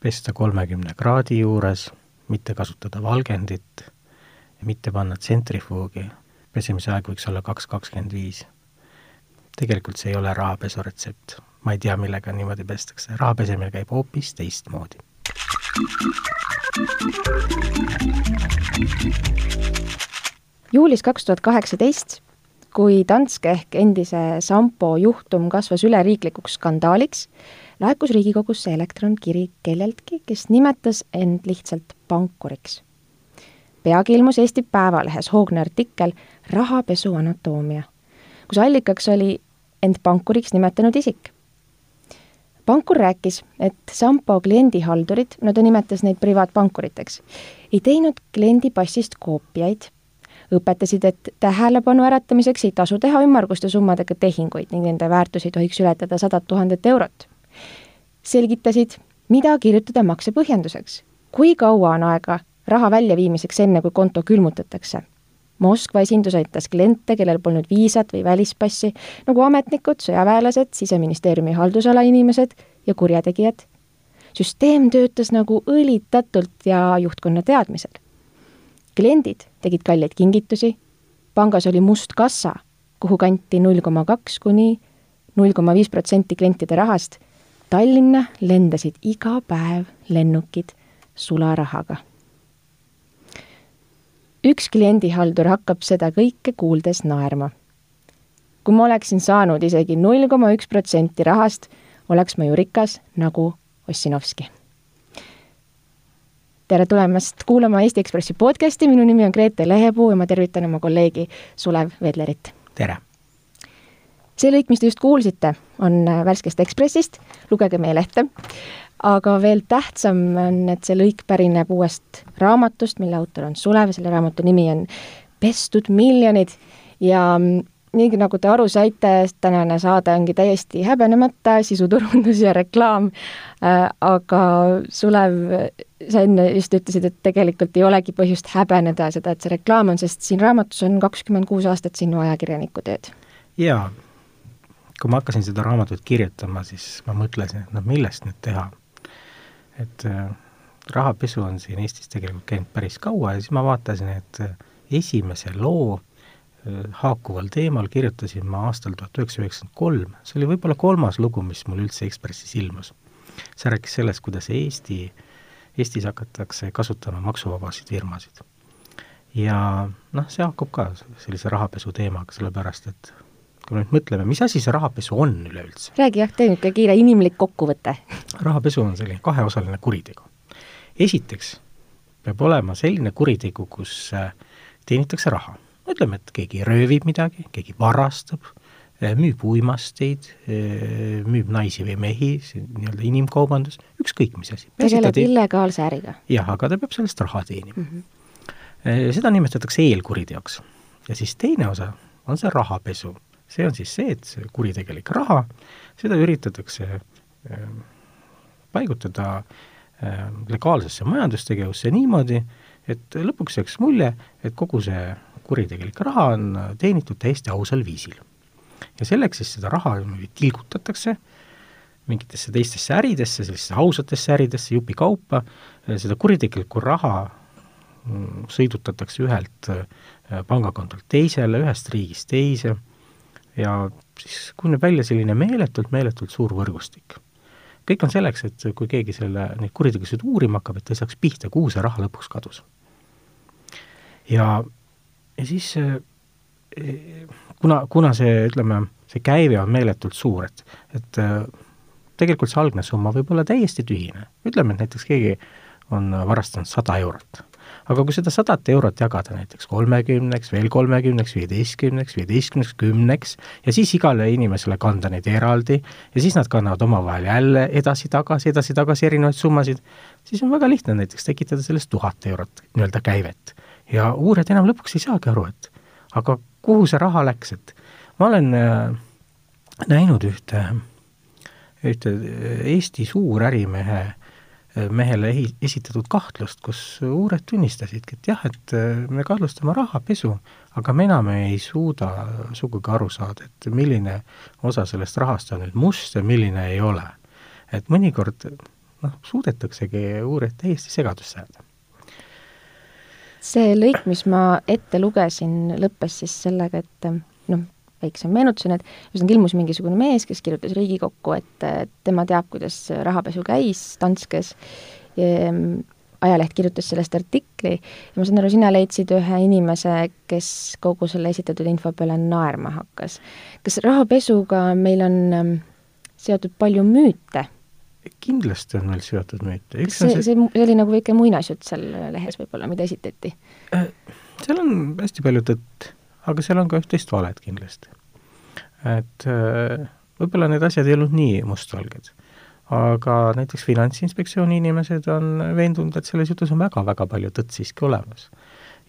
pesta kolmekümne kraadi juures, mitte kasutada valgendit mitte panna tsentrifuugi. pesemise aeg võiks olla kaks kakskümmend viis. tegelikult see ei ole rahapesu retsept. ma ei tea, millega niimoodi pestakse, raha pesemine käib hoopis teistmoodi. juulis kaks tuhat kaheksateist, kui Danske ehk endise Sampo juhtum kasvas üleriiklikuks skandaaliks, laekus Riigikogusse elektronkiri kelleltki, kes nimetas end lihtsalt pankuriks. peagi ilmus Eesti Päevalehes hoogne artikkel Rahapesu anatoomia, kus allikaks oli end pankuriks nimetanud isik. pankur rääkis, et Sampo kliendihaldurid, no ta nimetas neid privaatpankuriteks, ei teinud kliendi passist koopiaid õpetasid, et tähelepanu äratamiseks ei tasu teha ümmarguste summadega tehinguid ning nende väärtus ei tohiks ületada sadat tuhandet eurot. Selgitasid, mida kirjutada makse põhjenduseks, kui kaua on aega raha väljaviimiseks, enne kui konto külmutatakse. Moskva esindus aitas kliente, kellel polnud viisat või välispassi, nagu ametnikud, sõjaväelased, siseministeeriumi haldusala inimesed ja kurjategijad. süsteem töötas nagu õlitatult ja juhtkonna teadmisel kliendid tegid kalleid kingitusi, pangas oli must kassa, kuhu kanti null koma kaks kuni null koma viis protsenti klientide rahast. Tallinna lendasid iga päev lennukid sularahaga. üks kliendihaldur hakkab seda kõike kuuldes naerma. kui ma oleksin saanud isegi null koma üks protsenti rahast, oleks ma ju rikas nagu Ossinovski tere tulemast kuulama Eesti Ekspressi podcasti, minu nimi on Grete Lehepuu ja ma tervitan oma kolleegi Sulev Vedlerit. tere! See lõik, mis te just kuulsite, on värskest Ekspressist, lugege meie lehte, aga veel tähtsam on, et see lõik pärineb uuest raamatust, mille autor on Sulev, selle raamatu nimi on Pestud miljonid. Ja nii nagu te aru saite, tänane saade ongi täiesti häbenemata sisuturundus ja reklaam. Äh,, aga Sulev, sa enne just ütlesid, et tegelikult ei olegi põhjust häbeneda seda, et see reklaam on, sest siin raamatus on kakskümmend kuus aastat sinu ajakirjaniku tööd. jaa, kui ma hakkasin seda raamatut kirjutama, siis ma mõtlesin, et noh, millest nüüd teha. et äh, rahapesu on siin Eestis tegelikult käinud päris kaua ja siis ma vaatasin, et äh, esimese loo haakuval teemal kirjutasin ma aastal tuhat üheksasada üheksakümmend kolm, see oli võib-olla kolmas lugu, mis mul üldse Ekspressis ilmus. see rääkis sellest, kuidas Eesti, Eestis hakatakse kasutama maksuvabasid firmasid. ja noh, see haakub ka sellise rahapesu teemaga, sellepärast et kui me nüüd mõtleme, mis asi see rahapesu on üleüldse? räägi jah, tee niisugune kiire inimlik kokkuvõte. rahapesu on selline kaheosaline kuritegu. esiteks peab olema selline kuritegu, kus äh, teenitakse raha ütleme, et keegi röövib midagi, keegi varastab, eh, müüb uimasteid, eh, müüb naisi või mehi, see nii-öelda inimkaubandus, ükskõik mis asi. tegeleb illegaalse äriga. jah, aga ta peab sellest raha teenima mm. -hmm. seda nimetatakse eelkuriteoks. ja siis teine osa on see rahapesu. See on siis see, et see kuritegelik raha, seda üritatakse paigutada legaalsesse majandustegevusse niimoodi, et lõpuks jääks mulje, et kogu see kuritegelik raha on teenitud täiesti ausal viisil. ja selleks siis seda raha tilgutatakse mingitesse teistesse äridesse, sellistesse ausatesse äridesse jupikaupa, seda kuritegelikku raha mm, sõidutatakse ühelt äh, pangakontolt teisele, ühest riigist teise ja siis kujuneb välja selline meeletult, meeletult suur võrgustik. kõik on selleks, et kui keegi selle, neid kuritegusid uurima hakkab, et ta ei saaks pihta, kuhu see raha lõpuks kadus. ja ja siis eh, kuna, kuna see, ütleme, see käive on meeletult suur, et, et eh, tegelikult see algne summa võib olla täiesti tühine. ütleme, et näiteks keegi on varastanud sada eurot. Aga kui seda sadat eurot jagada näiteks kolmekümneks, veel kolmekümneks, viieteistkümneks, viieteistkümneks, kümneks ja siis igale inimesele kanda neid eraldi ja siis nad kannavad omavahel jälle edasi-tagasi, edasi-tagasi erinevaid summasid, siis on väga lihtne näiteks tekitada sellest tuhat eurot nii-öelda käivet. Ja uurijad enam lõpuks ei saagi aru, et aga kuhu see raha läks, et ma olen äh, näinud ühte, ühte Eesti suurärimehe, mehele ehi-, esitatud kahtlust, kus uurijad tunnistasidki, et jah, et äh, me kahtlustame rahapesu, aga me enam ei suuda sugugi aru saada, et milline osa sellest rahast on nüüd must ja milline ei ole. et mõnikord noh, suudetaksegi uurijad täiesti segadusse ajada. see lõik, mis ma ette lugesin, lõppes siis sellega, et väikse meenutusena, et ühesõnaga ilmus mingisugune mees, kes kirjutas Riigikokku, et tema teab, kuidas rahapesu käis Danskes, ajaleht kirjutas sellest artikli ja ma saan aru, sina leidsid ühe inimese, kes kogu selle esitatud info peale naerma hakkas. kas rahapesuga meil on ähm, seotud palju müüte? kindlasti on meil seotud müüte. kas see, see, see oli nagu väike muinasjutt seal lehes võib-olla, mida esitati? Äh, seal on hästi palju tõtt aga seal on ka üht-teist valet kindlasti. et äh, võib-olla need asjad ei olnud nii mustvalged. aga näiteks Finantsinspektsiooni inimesed on veendunud, et selles jutus on väga-väga palju tõtt siiski olemas.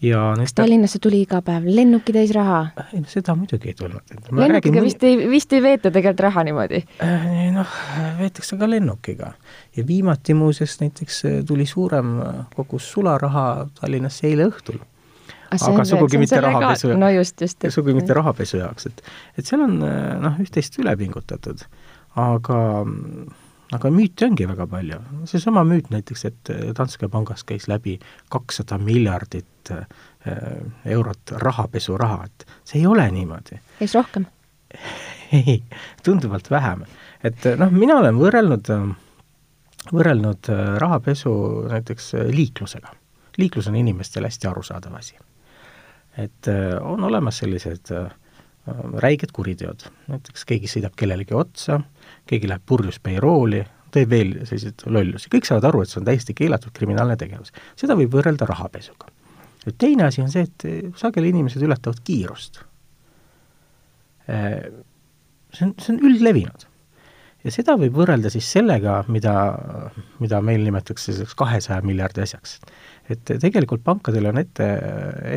ja kas Tallinnasse tuli iga päev lennukitäis raha? ei no seda muidugi ei tulnud. lennukiga räägin, vist ei, vist ei veeta tegelikult raha niimoodi? Äh, noh, veetakse ka lennukiga. ja viimati muuseas näiteks tuli suurem kogus sularaha Tallinnasse eile õhtul aga sugugi mitte rahapesu, no just, just, sugugi mitte rahapesu jaoks, et et seal on noh, üht-teist üle pingutatud, aga aga müüte ongi väga palju. seesama müüt näiteks, et Danske pangas käis läbi kakssada miljardit äh, eurot rahapesuraha, et see ei ole niimoodi. käis rohkem? ei, tunduvalt vähem. et noh, mina olen võrrelnud, võrrelnud äh, rahapesu näiteks liiklusega. liiklus on inimestele hästi arusaadav asi et äh, on olemas sellised äh, räiged kuriteod, näiteks keegi sõidab kellelegi otsa, keegi läheb purjus peirooli, teeb veel selliseid lollusi, kõik saavad aru, et see on täiesti keelatud kriminaalne tegevus. seda võib võrrelda rahapesuga. nüüd teine asi on see, et äh, sageli inimesed ületavad kiirust. See on, see on üldlevinud. ja seda võib võrrelda siis sellega, mida, mida meil nimetatakse selliseks kahesaja miljardi asjaks et tegelikult pankadel on ette,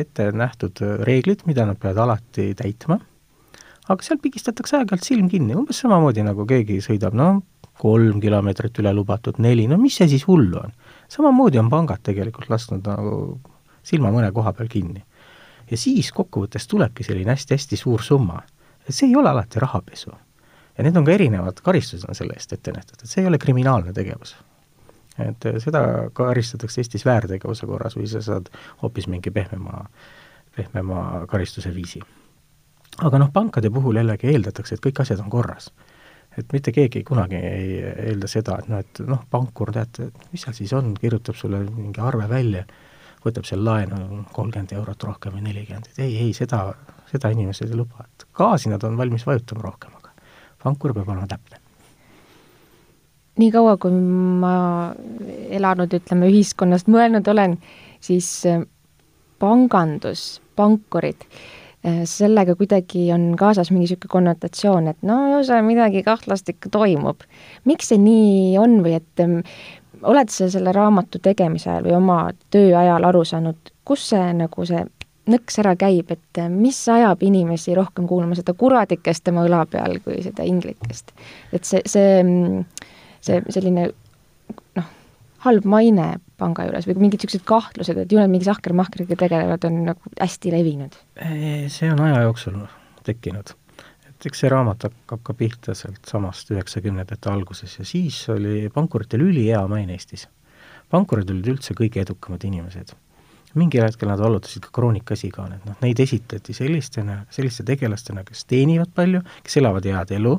ette nähtud reeglid, mida nad peavad alati täitma, aga seal pigistatakse aeg-ajalt silm kinni, umbes samamoodi, nagu keegi sõidab, no kolm kilomeetrit üle lubatud, neli, no mis see siis hullu on? samamoodi on pangad tegelikult lasknud nagu silma mõne koha peal kinni. ja siis kokkuvõttes tulebki selline hästi-hästi suur summa. see ei ole alati rahapesu. ja need on ka erinevad karistused on selle eest ette nähtud, et see ei ole kriminaalne tegevus et äh, seda karistatakse Eestis väärtegevuse korras või sa saad hoopis mingi pehmema, pehmema karistuse viisi. aga noh, pankade puhul jällegi eeldatakse, et kõik asjad on korras. et mitte keegi kunagi ei eelda seda, et noh, et noh, pankur, tead, mis seal siis on, kirjutab sulle mingi arve välja, võtab seal laenu kolmkümmend eurot rohkem või nelikümmend, et ei, ei, seda, seda inimesed ei luba, et gaasi nad on valmis vajutama rohkem, aga pankur peab olema täpne nii kaua, kui ma elanud, ütleme, ühiskonnast mõelnud olen, siis äh, pangandus, pankurid, äh, sellega kuidagi on kaasas mingi niisugune konnotatsioon, et no ju seal midagi kahtlast ikka toimub. miks see nii on või et ähm, oled sa selle raamatu tegemise ajal või oma töö ajal aru saanud, kus see nagu see nõks ära käib, et äh, mis ajab inimesi rohkem kuulama seda kuradikest tema õla peal kui seda inglikest? et see, see mm, see selline noh, halb maine panga juures või mingid niisugused kahtlused, et ju nad mingi sahkermahkriga tegelevad, on nagu hästi levinud? see on aja jooksul tekkinud. et eks see raamat hakkab ka pihta sealtsamast üheksakümnendate alguses ja siis oli pankuritel ülihea maine Eestis. pankurid olid üldse kõige edukamad inimesed. mingil hetkel nad vallutasid ka kroonikasi ka, et noh, neid esitleti sellistena, selliste tegelastena, kes teenivad palju, kes elavad head elu,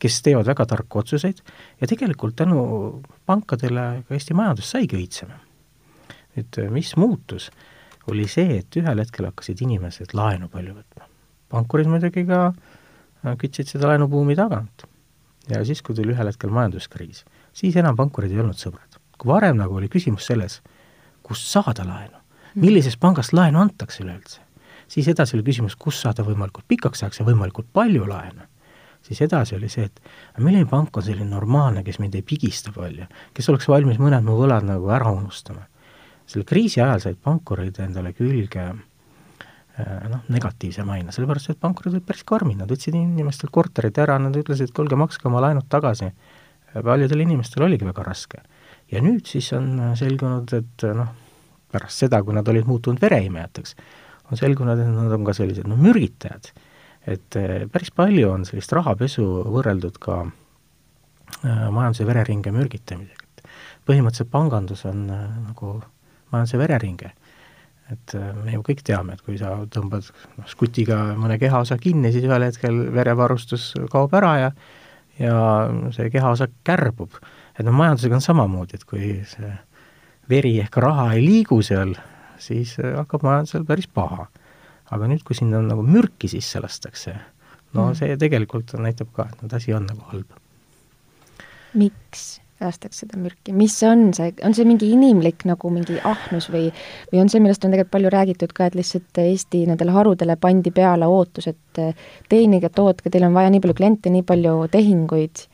kes teevad väga tarku otsuseid ja tegelikult tänu pankadele ka Eesti majandus saigi õitsema. nüüd mis muutus, oli see, et ühel hetkel hakkasid inimesed laenu palju võtma. pankurid muidugi ka äh, kütsid seda laenubuumi tagant. ja siis, kui tuli ühel hetkel majanduskriis, siis enam pankurid ei olnud sõbrad. kui varem nagu oli küsimus selles, kust saada laenu, millisest pangast laenu antakse üleüldse, siis edasi oli küsimus, kust saada võimalikult pikaks ajaks ja võimalikult palju laenu siis edasi oli see, et milline pank on selline normaalne, kes mind ei pigista palju, kes oleks valmis mõned mu võlad nagu ära unustama. selle kriisi ajal said pankurid endale külge äh, noh, negatiivse maine, sellepärast et pankurid olid päris karmid, nad võtsid inimestelt korterid ära, nad ütlesid, et kuulge, makske oma laenud tagasi. paljudel inimestel oligi väga raske. ja nüüd siis on selgunud, et noh, pärast seda, kui nad olid muutunud vereimejateks, on selgunud, et nad on ka sellised noh, mürgitajad et eh, päris palju on sellist rahapesu võrreldud ka eh, majanduse vereringe mürgitamisega, et põhimõtteliselt pangandus on äh, nagu majanduse vereringe. et me ju kõik teame, et kui sa tõmbad noh, skutiga mõne kehaosa kinni, siis ühel hetkel verevarustus kaob ära ja ja see kehaosa kärbub. et noh, majandusega on samamoodi, et kui see veri ehk raha ei liigu seal, siis hakkab majandusel päris paha. Aga nüüd, kui sinna nagu mürki sisse lastakse, no mm. see tegelikult näitab ka, et asi on nagu halb. miks lastakse seda mürki, mis see on see, on see mingi inimlik nagu mingi ahnus või või on see, millest on tegelikult palju räägitud ka, et lihtsalt Eesti nendele harudele pandi peale ootus, et äh, teenige, tootke, teil on vaja nii palju kliente, nii palju tehinguid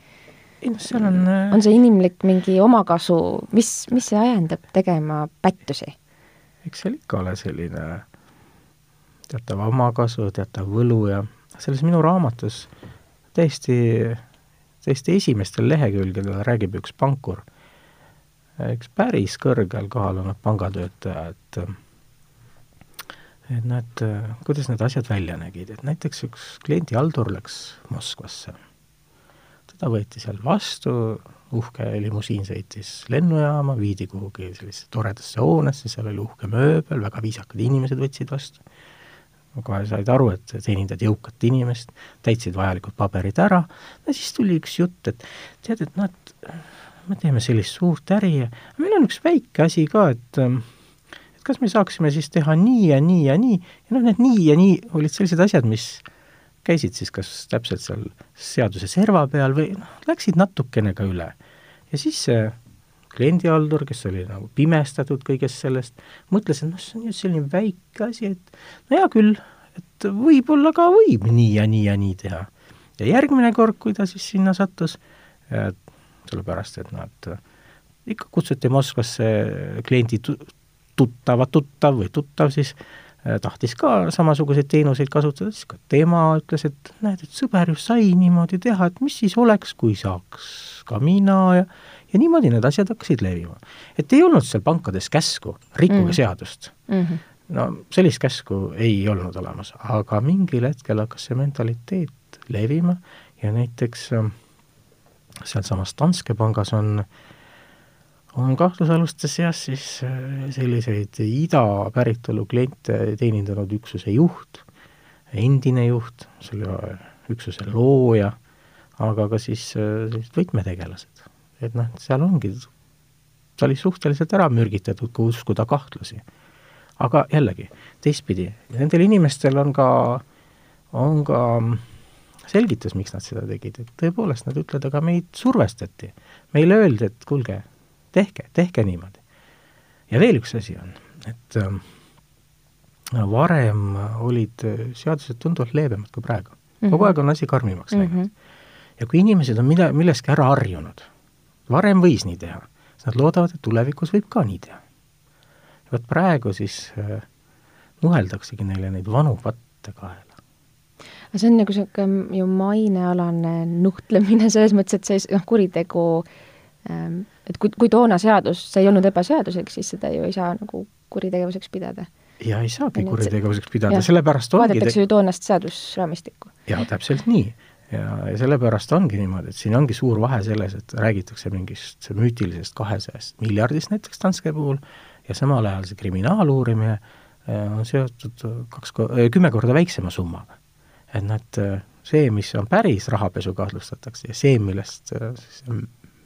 ei noh, seal on äh, on see inimlik mingi omakasu, mis, mis see ajendab tegema pättusi? eks seal ikka ole selline teatav omakasu, teatav võlu ja selles minu raamatus täiesti, täiesti esimestel lehekülgedel räägib üks pankur, üks päris kõrgel kohal olnud pangatöötaja, et et näed, kuidas need asjad välja nägid, et näiteks üks kliendihaldur läks Moskvasse. Teda võeti seal vastu, uhke limusiin sõitis lennujaama, viidi kuhugi sellisesse toredasse hoonesse, seal oli uhke mööbel, väga viisakad inimesed võtsid vastu. Kohe said aru, et teenindad jõukat inimest, täitsid vajalikud paberid ära, ja siis tuli üks jutt, et tead, et noh, et me teeme sellist suurt äri ja meil on üks väike asi ka, et et kas me saaksime siis teha nii ja nii ja nii, ja noh, need nii ja nii olid sellised asjad, mis käisid siis kas täpselt seal seaduse serva peal või noh, läksid natukene ka üle. ja siis see kliendihaldur, kes oli nagu pimestatud kõigest sellest, mõtles, et noh, see on ju selline väike asi, et no hea küll, et võib-olla ka võib nii ja nii ja nii teha. ja järgmine kord, kui ta siis sinna sattus, sellepärast et noh, et ikka kutsuti Moskvasse kliendi tuttava tuttav või tuttav siis äh, Äh, tahtis ka samasuguseid teenuseid kasutada, siis ka tema ütles, et näed, et sõber ju sai niimoodi teha, et mis siis oleks, kui saaks ka mina ja ja niimoodi need asjad hakkasid levima. et ei olnud seal pankades käsku, rikkuge mm. seadust mm. -hmm. no sellist käsku ei olnud olemas, aga mingil hetkel hakkas see mentaliteet levima ja näiteks äh, sealsamas Danske pangas on äh, on kahtlusaluste seas siis äh, selliseid ida päritolu kliente teenindanud üksuse juht, endine juht, selle üksuse looja, aga ka siis äh, sellised võtmetegelased. Et noh, seal ongi, ta oli suhteliselt ära mürgitatud, kui uskuda kahtlusi. aga jällegi, teistpidi, nendel inimestel on ka, on ka selgitus, miks nad seda tegid, et tõepoolest, nad ütlevad, aga meid survestati. meile öeldi, et kuulge, tehke, tehke niimoodi. ja veel üks asi on, et äh, varem olid seadused tunduvalt leebemad kui praegu mm. -hmm. kogu aeg on asi karmimaks läinud mm. -hmm. ja kui inimesed on mida, milleski ära harjunud, varem võis nii teha, siis nad loodavad, et tulevikus võib ka nii teha. vot praegu siis äh, nuheldaksegi neile neid vanu patte kaela aga see on nagu niisugune ju mainealane nuhtlemine selles mõttes, et see noh, kuritegu ähm, et kui, kui toona seadus, see ei olnud ebaseaduslik, siis seda ju ei saa nagu kuritegevuseks pidada. ja ei saagi kuritegevuseks pidada, sellepärast ongi vaadatakse ju toonast seadusraamistikku. jaa, täpselt nii. Ja, ja sellepärast ongi niimoodi, et siin ongi suur vahe selles, et räägitakse mingist müütilisest kahesajast miljardist näiteks Danske puhul ja samal ajal see kriminaaluurimine äh, on seotud kaks, äh, kümme korda väiksema summaga. et et äh, see, mis on päris rahapesu kahtlustatakse ja see, millest siis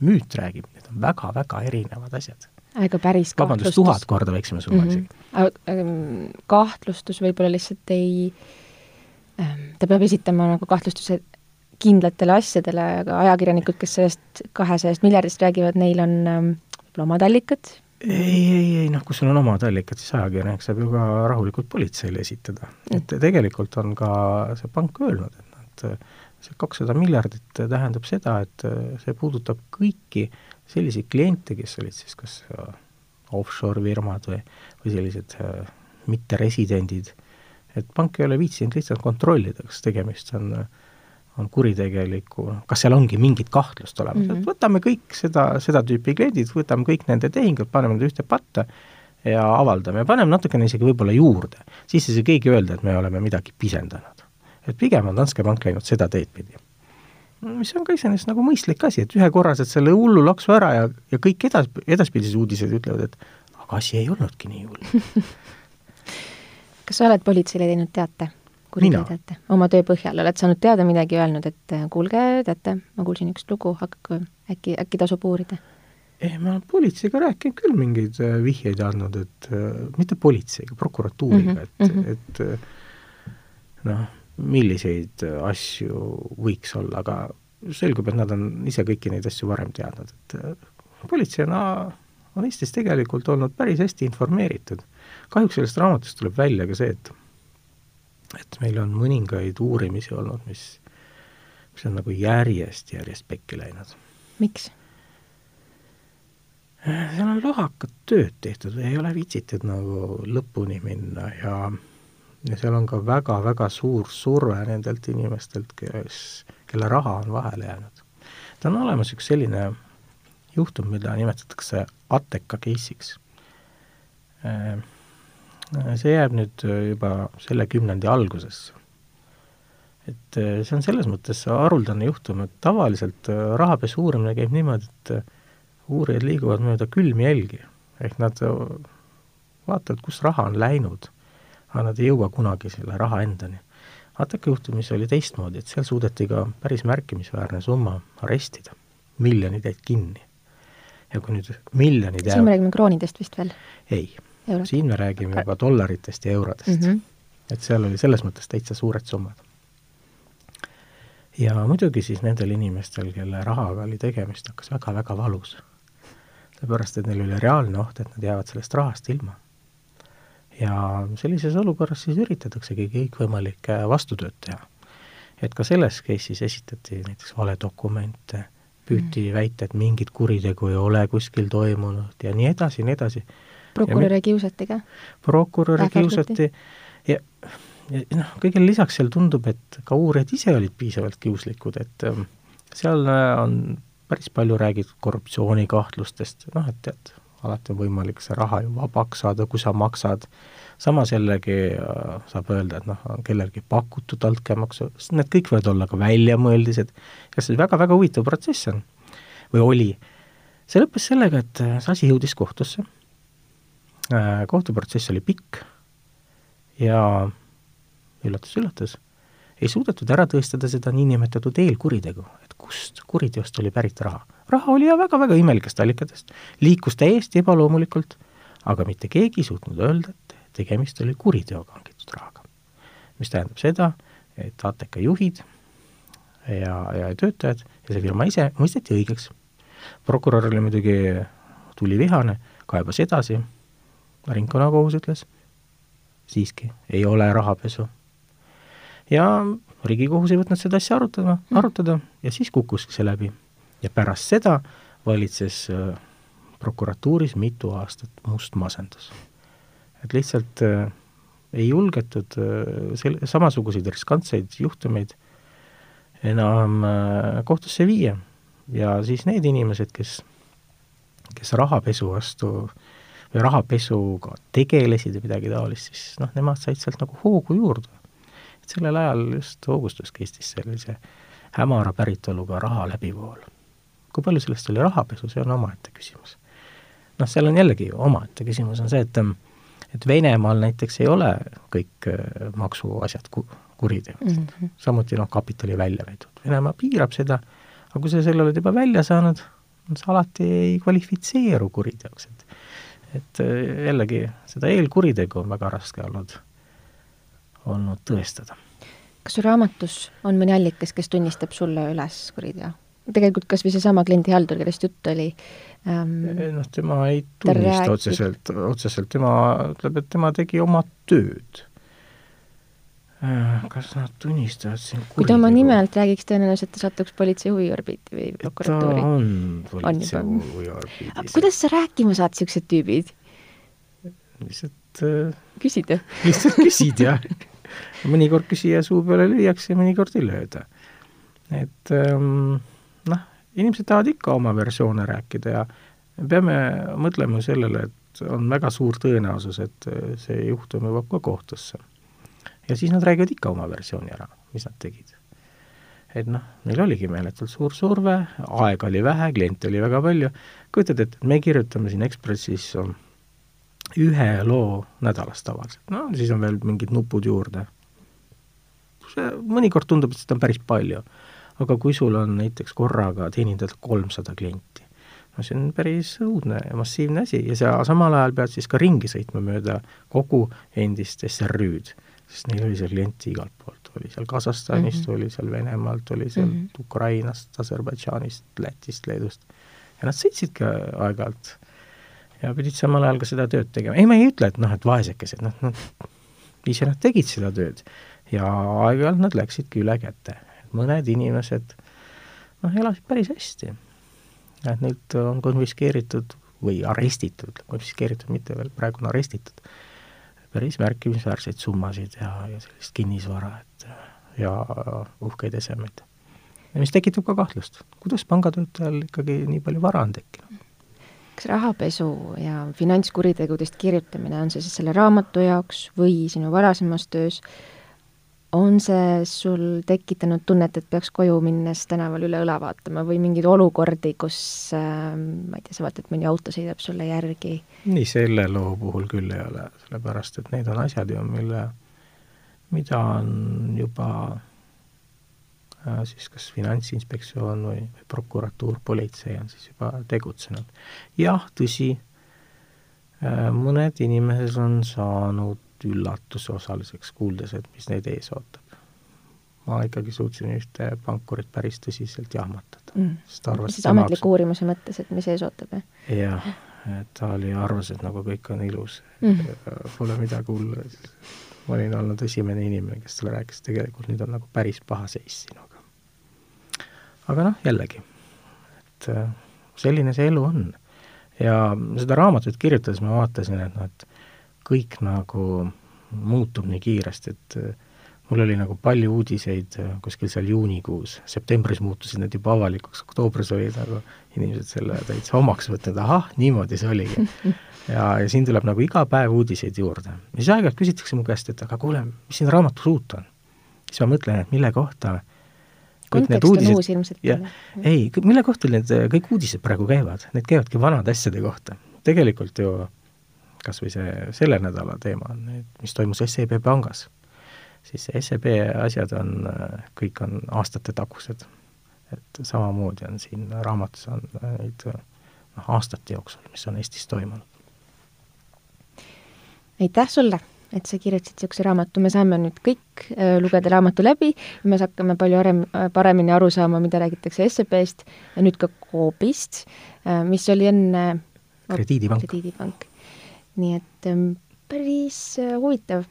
müüt räägib, need on väga-väga erinevad asjad. ega päris vabandust, tuhat korda väiksema summa mm -hmm. isegi. kahtlustus võib-olla lihtsalt ei, ähm, ta peab esitama nagu kahtlustuse kindlatele asjadele, aga ajakirjanikud, kes sellest kahesajast miljardist räägivad, neil on ähm, võib-olla omad allikad? ei, ei, ei noh, kui sul on omad allikad, siis ajakirjanik saab ju ka rahulikult politseile esitada. Mm.. et tegelikult on ka see pank öelnud, et nad see kakssada miljardit tähendab seda, et äh, see puudutab kõiki selliseid kliente, kes olid siis kas äh, offshore firmad või, või sellised äh, mitteresidendid, et pank ei ole viitsinud lihtsalt kontrollida, kas tegemist on, on kuritegeliku, kas seal ongi mingit kahtlust olemas mm, -hmm. et võtame kõik seda, seda tüüpi kliendid, võtame kõik nende tehingud, paneme nad ühte patta ja avaldame paneme natukene isegi võib-olla juurde. siis ei saa keegi öelda, et me oleme midagi pisendanud et pigem on Danske Bank läinud seda teed pidi mis on ka iseenesest nagu mõistlik asi, et ühekorraselt selle hullu laksu ära ja, ja kõik edas, edaspidised uudised ütlevad, et aga asi ei olnudki nii hull kas sa oled politseile teinud teate? Kuriteo teate? oma töö põhjal, oled saanud teada midagi, öelnud, et kuulge, teate, ma kuulsin üks lugu, hakake, äkki, äkki tasub uurida? ei, ma olen politseiga rääkinud küll mingeid äh, vihjeid andnud, et äh, mitte politseiga, prokuratuuriga mm, -hmm, et mm, -hmm. et äh, noh, milliseid asju võiks olla, aga selgub, et nad on ise kõiki neid asju varem teadnud, et politseina on Eestis tegelikult olnud päris hästi informeeritud. kahjuks sellest raamatust tuleb välja ka see, et et meil on mõningaid uurimisi olnud, mis, mis on nagu järjest, järjest pekki läinud. miks? seal on lohakat tööd tehtud, ei ole viitsitud nagu lõpuni minna ja ja seal on ka väga-väga suur surve nendelt inimestelt, kes, kelle raha on vahele jäänud. ta on olemas üks selline juhtum, mida nimetatakse Ateka case'iks. Äh, see jääb nüüd juba selle kümnendi algusesse. et äh, see on selles mõttes haruldane juhtum, et tavaliselt äh, rahapesu uurimine käib niimoodi, et uurijad liiguvad mööda külmi jälgi, ehk nad vaatavad, kus raha on läinud, aga nad ei jõua kunagi selle raha endani. Ateka juhtumis oli teistmoodi, et seal suudeti ka päris märkimisväärne summa arestida, miljonid jäid kinni. ja kui nüüd miljonid siin me räägime kroonidest vist veel? ei, siin me räägime juba dollaritest ja eurodest mm. -hmm. et seal oli selles mõttes täitsa suured summad ja muidugi siis nendel inimestel, kelle rahaga oli tegemist, hakkas väga-väga valus seepärast, et neil oli reaalne oht, et nad jäävad sellest rahast ilma. ja sellises olukorras siis üritataksegi kõikvõimalikke vastutööd teha. et ka selles case'is esitati näiteks valedokumente, püüti mm. väita, et mingit kuritegu ei ole kuskil toimunud ja nii edasi ja nii edasi. Prokuröre kiusati ka? prokuröre kiusati. ja, ja noh, kõigele lisaks seal tundub, et ka uurijad ise olid piisavalt kiuslikud, et ähm, seal on päris palju räägitud korruptsioonikahtlustest, noh et tead, alati on võimalik see raha ju vabaks saada, kui sa maksad, samas jällegi äh, saab öelda, et noh, on kellelgi pakutud altkäemaksu, sest need kõik võivad olla ka väljamõeldised. Ja see väga-väga huvitav protsess on, või oli. see lõppes sellega, et äh, see asi jõudis kohtusse. äh,, kohtuprotsess oli pikk ja üllatus-üllatus, ei suudetud ära tõestada seda niinimetatud eelkuritegu, et kust kuriteost oli pärit raha. raha oli ja väga-väga imelikest allikatest, liikus täiesti ebaloomulikult, aga mitte keegi ei suutnud öelda, et tegemist oli kuriteoga hangitud rahaga. mis tähendab seda, et ATK juhid ja, ja töötajad ja see firma ise mõisteti õigeks. prokurör oli muidugi tulivihane, kaebas edasi, ringkonnakohus ütles, siiski ei ole rahapesu ja Riigikohus ei võtnud seda asja arutada, arutada ja siis kukkuski see läbi. ja pärast seda valitses äh, prokuratuuris mitu aastat must masendus. et lihtsalt äh, ei julgetud äh, sel-, samasuguseid riskantseid juhtumeid enam äh, kohtusse viia ja siis need inimesed, kes, kes rahapesu vastu või rahapesuga tegelesid ja midagi taolist, siis noh, nemad said sealt nagu hoogu juurde et sellel ajal just hoogustuski Eestis sellise hämara päritoluga raha läbivool. kui palju sellest oli rahapesu, see on omaette küsimus. noh, seal on jällegi omaette küsimus on see, et et Venemaal näiteks ei ole kõik äh, maksuasjad ku-, kuriteod mm, -hmm. samuti noh, kapitali väljavedu, Venemaa piirab seda, aga kui sa selle oled juba välja saanud, sa alati ei kvalifitseeru kuriteoks, et et äh, jällegi, seda eelkuritegu on väga raske olnud olnud tõestada. kas su raamatus on mõni allikas, kes tunnistab sulle üles kuriteo? tegelikult kas või seesama kliendihaldur, kellest jutt oli ähm,. noh, tema ei tunnista ta otseselt, otseselt, tema ütleb, et tema tegi oma tööd kas nad tunnistavad siin kui ta oma nime alt räägiks, tõenäoliselt ta satuks politsei huviorbiiti või prokuratuuri. ta on politsei huviorbiidis. kuidas sa rääkima saad, niisugused tüübid? lihtsalt äh, küsid, jah? lihtsalt küsid, jah mõnikord küsija suu peale lüüakse mõnikord ei lööda. et ähm, noh, inimesed tahavad ikka oma versioone rääkida ja me peame mõtlema sellele, et on väga suur tõenäosus, et äh, see juhtum jõuab ka kohtusse. Ja siis nad räägivad ikka oma versiooni ära, mis nad tegid. et noh, neil oligi meeletult suur surve, aega oli vähe, kliente oli väga palju, kujutad ette, et me kirjutame siin Ekspressis ühe loo nädalas tavaliselt, no siis on veel mingid nupud juurde. see mõnikord tundub, et seda on päris palju. aga kui sul on näiteks korraga teenindada kolmsada klienti, no see on päris õudne ja massiivne asi ja sa samal ajal pead siis ka ringi sõitma mööda kogu endist SRÜ-d, sest neil oli seal kliente igalt poolt, oli seal Kasahstanist mm, -hmm. oli seal Venemaalt, oli sealt mm -hmm. Ukrainast, Aserbaidžaanist, Lätist, Leedust ja nad sõitsidki aeg-ajalt ja pidid samal ajal ka seda tööd tegema, ei ma ei ütle, et noh, et vaesekesed, noh, noh, ise nad tegid seda tööd ja aeg-ajalt nad läksidki üle käte. mõned inimesed noh, elasid päris hästi. et neilt on konfiskeeritud või arestitud, konfiskeeritud mitte veel, praegu on arestitud, päris märkimisväärseid summasid ja, ja sellist kinnisvara, et ja uhkeid esemeid. mis tekitab ka kahtlust, kuidas pangatöötajal ikkagi nii palju vara on tekkinud kas rahapesu ja finantskuritegudest kirjutamine, on see siis selle raamatu jaoks või sinu varasemas töös, on see sul tekitanud tunnet, et peaks koju minnes tänaval üle õla vaatama või mingeid olukordi, kus äh, ma ei tea, sa vaatad, mõni auto sõidab sulle järgi? nii, selle loo puhul küll ei ole, sellepärast et need on asjad ju, mille, mida on juba Äh, siis kas Finantsinspektsioon või, või prokuratuur, politsei on siis juba tegutsenud. jah, tõsi, äh, mõned inimesed on saanud üllatuse osaliseks, kuuldes, et mis neid ees ootab. ma ikkagi suutsin ühte pankurit päris tõsiselt jahmatada mm.. siis ametliku uurimuse mõttes, et mis ees ootab, jah? jah, et ta oli, arvas, et nagu kõik on ilus mm., pole midagi hullu. ma olin olnud esimene inimene, kes talle rääkis, tegelikult nüüd on nagu päris paha seis sinuga aga noh, jällegi, et äh, selline see elu on. ja seda raamatut kirjutades ma vaatasin, et noh, et kõik nagu muutub nii kiiresti, et äh, mul oli nagu palju uudiseid äh, kuskil seal juunikuus, septembris muutusid need juba avalikuks, oktoobris olid nagu inimesed selle täitsa omaks võtnud, ahah, niimoodi see oligi. ja, ja siin tuleb nagu iga päev uudiseid juurde. ja siis aeg-ajalt küsitakse mu käest, et aga kuule, mis siin raamatus uut on? siis ma mõtlen, et mille kohta kõik need uudised, jah, ei, mille kohta need kõik uudised praegu käivad, need käivadki vanade asjade kohta. tegelikult ju kas või see selle nädala teema on, mis toimus SEB pangas, siis SEB asjad on, kõik on aastatetagused. et samamoodi on siin raamatus on neid noh, aastate jooksul, mis on Eestis toimunud. aitäh sulle et sa kirjutasid niisuguse raamatu, me saame nüüd kõik äh, lugeda raamatu läbi ja me hakkame palju arem, paremini aru saama, mida räägitakse SEB-st ja nüüd ka Coopist, äh, mis oli enne krediidipank. krediidipank. Nii et ähm, päris huvitav,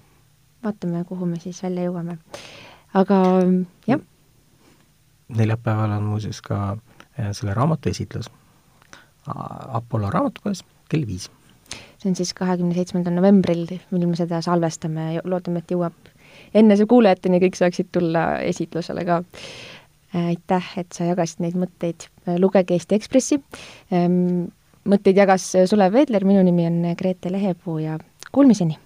vaatame, kuhu me siis välja jõuame. aga ähm, jah. neljapäeval on muuseas ka selle raamatu esitlus Apollo raamatukojas kell viis see on siis kahekümne seitsmendal novembril, mil me seda salvestame ja loodame, et jõuab enne see kuulajateni, kõik saaksid tulla esitlusele ka. aitäh, et sa jagasid neid mõtteid, lugege Eesti Ekspressi. Ehm, mõtteid jagas Sulev Veedler, minu nimi on Grete Lehepuu ja kuulmiseni!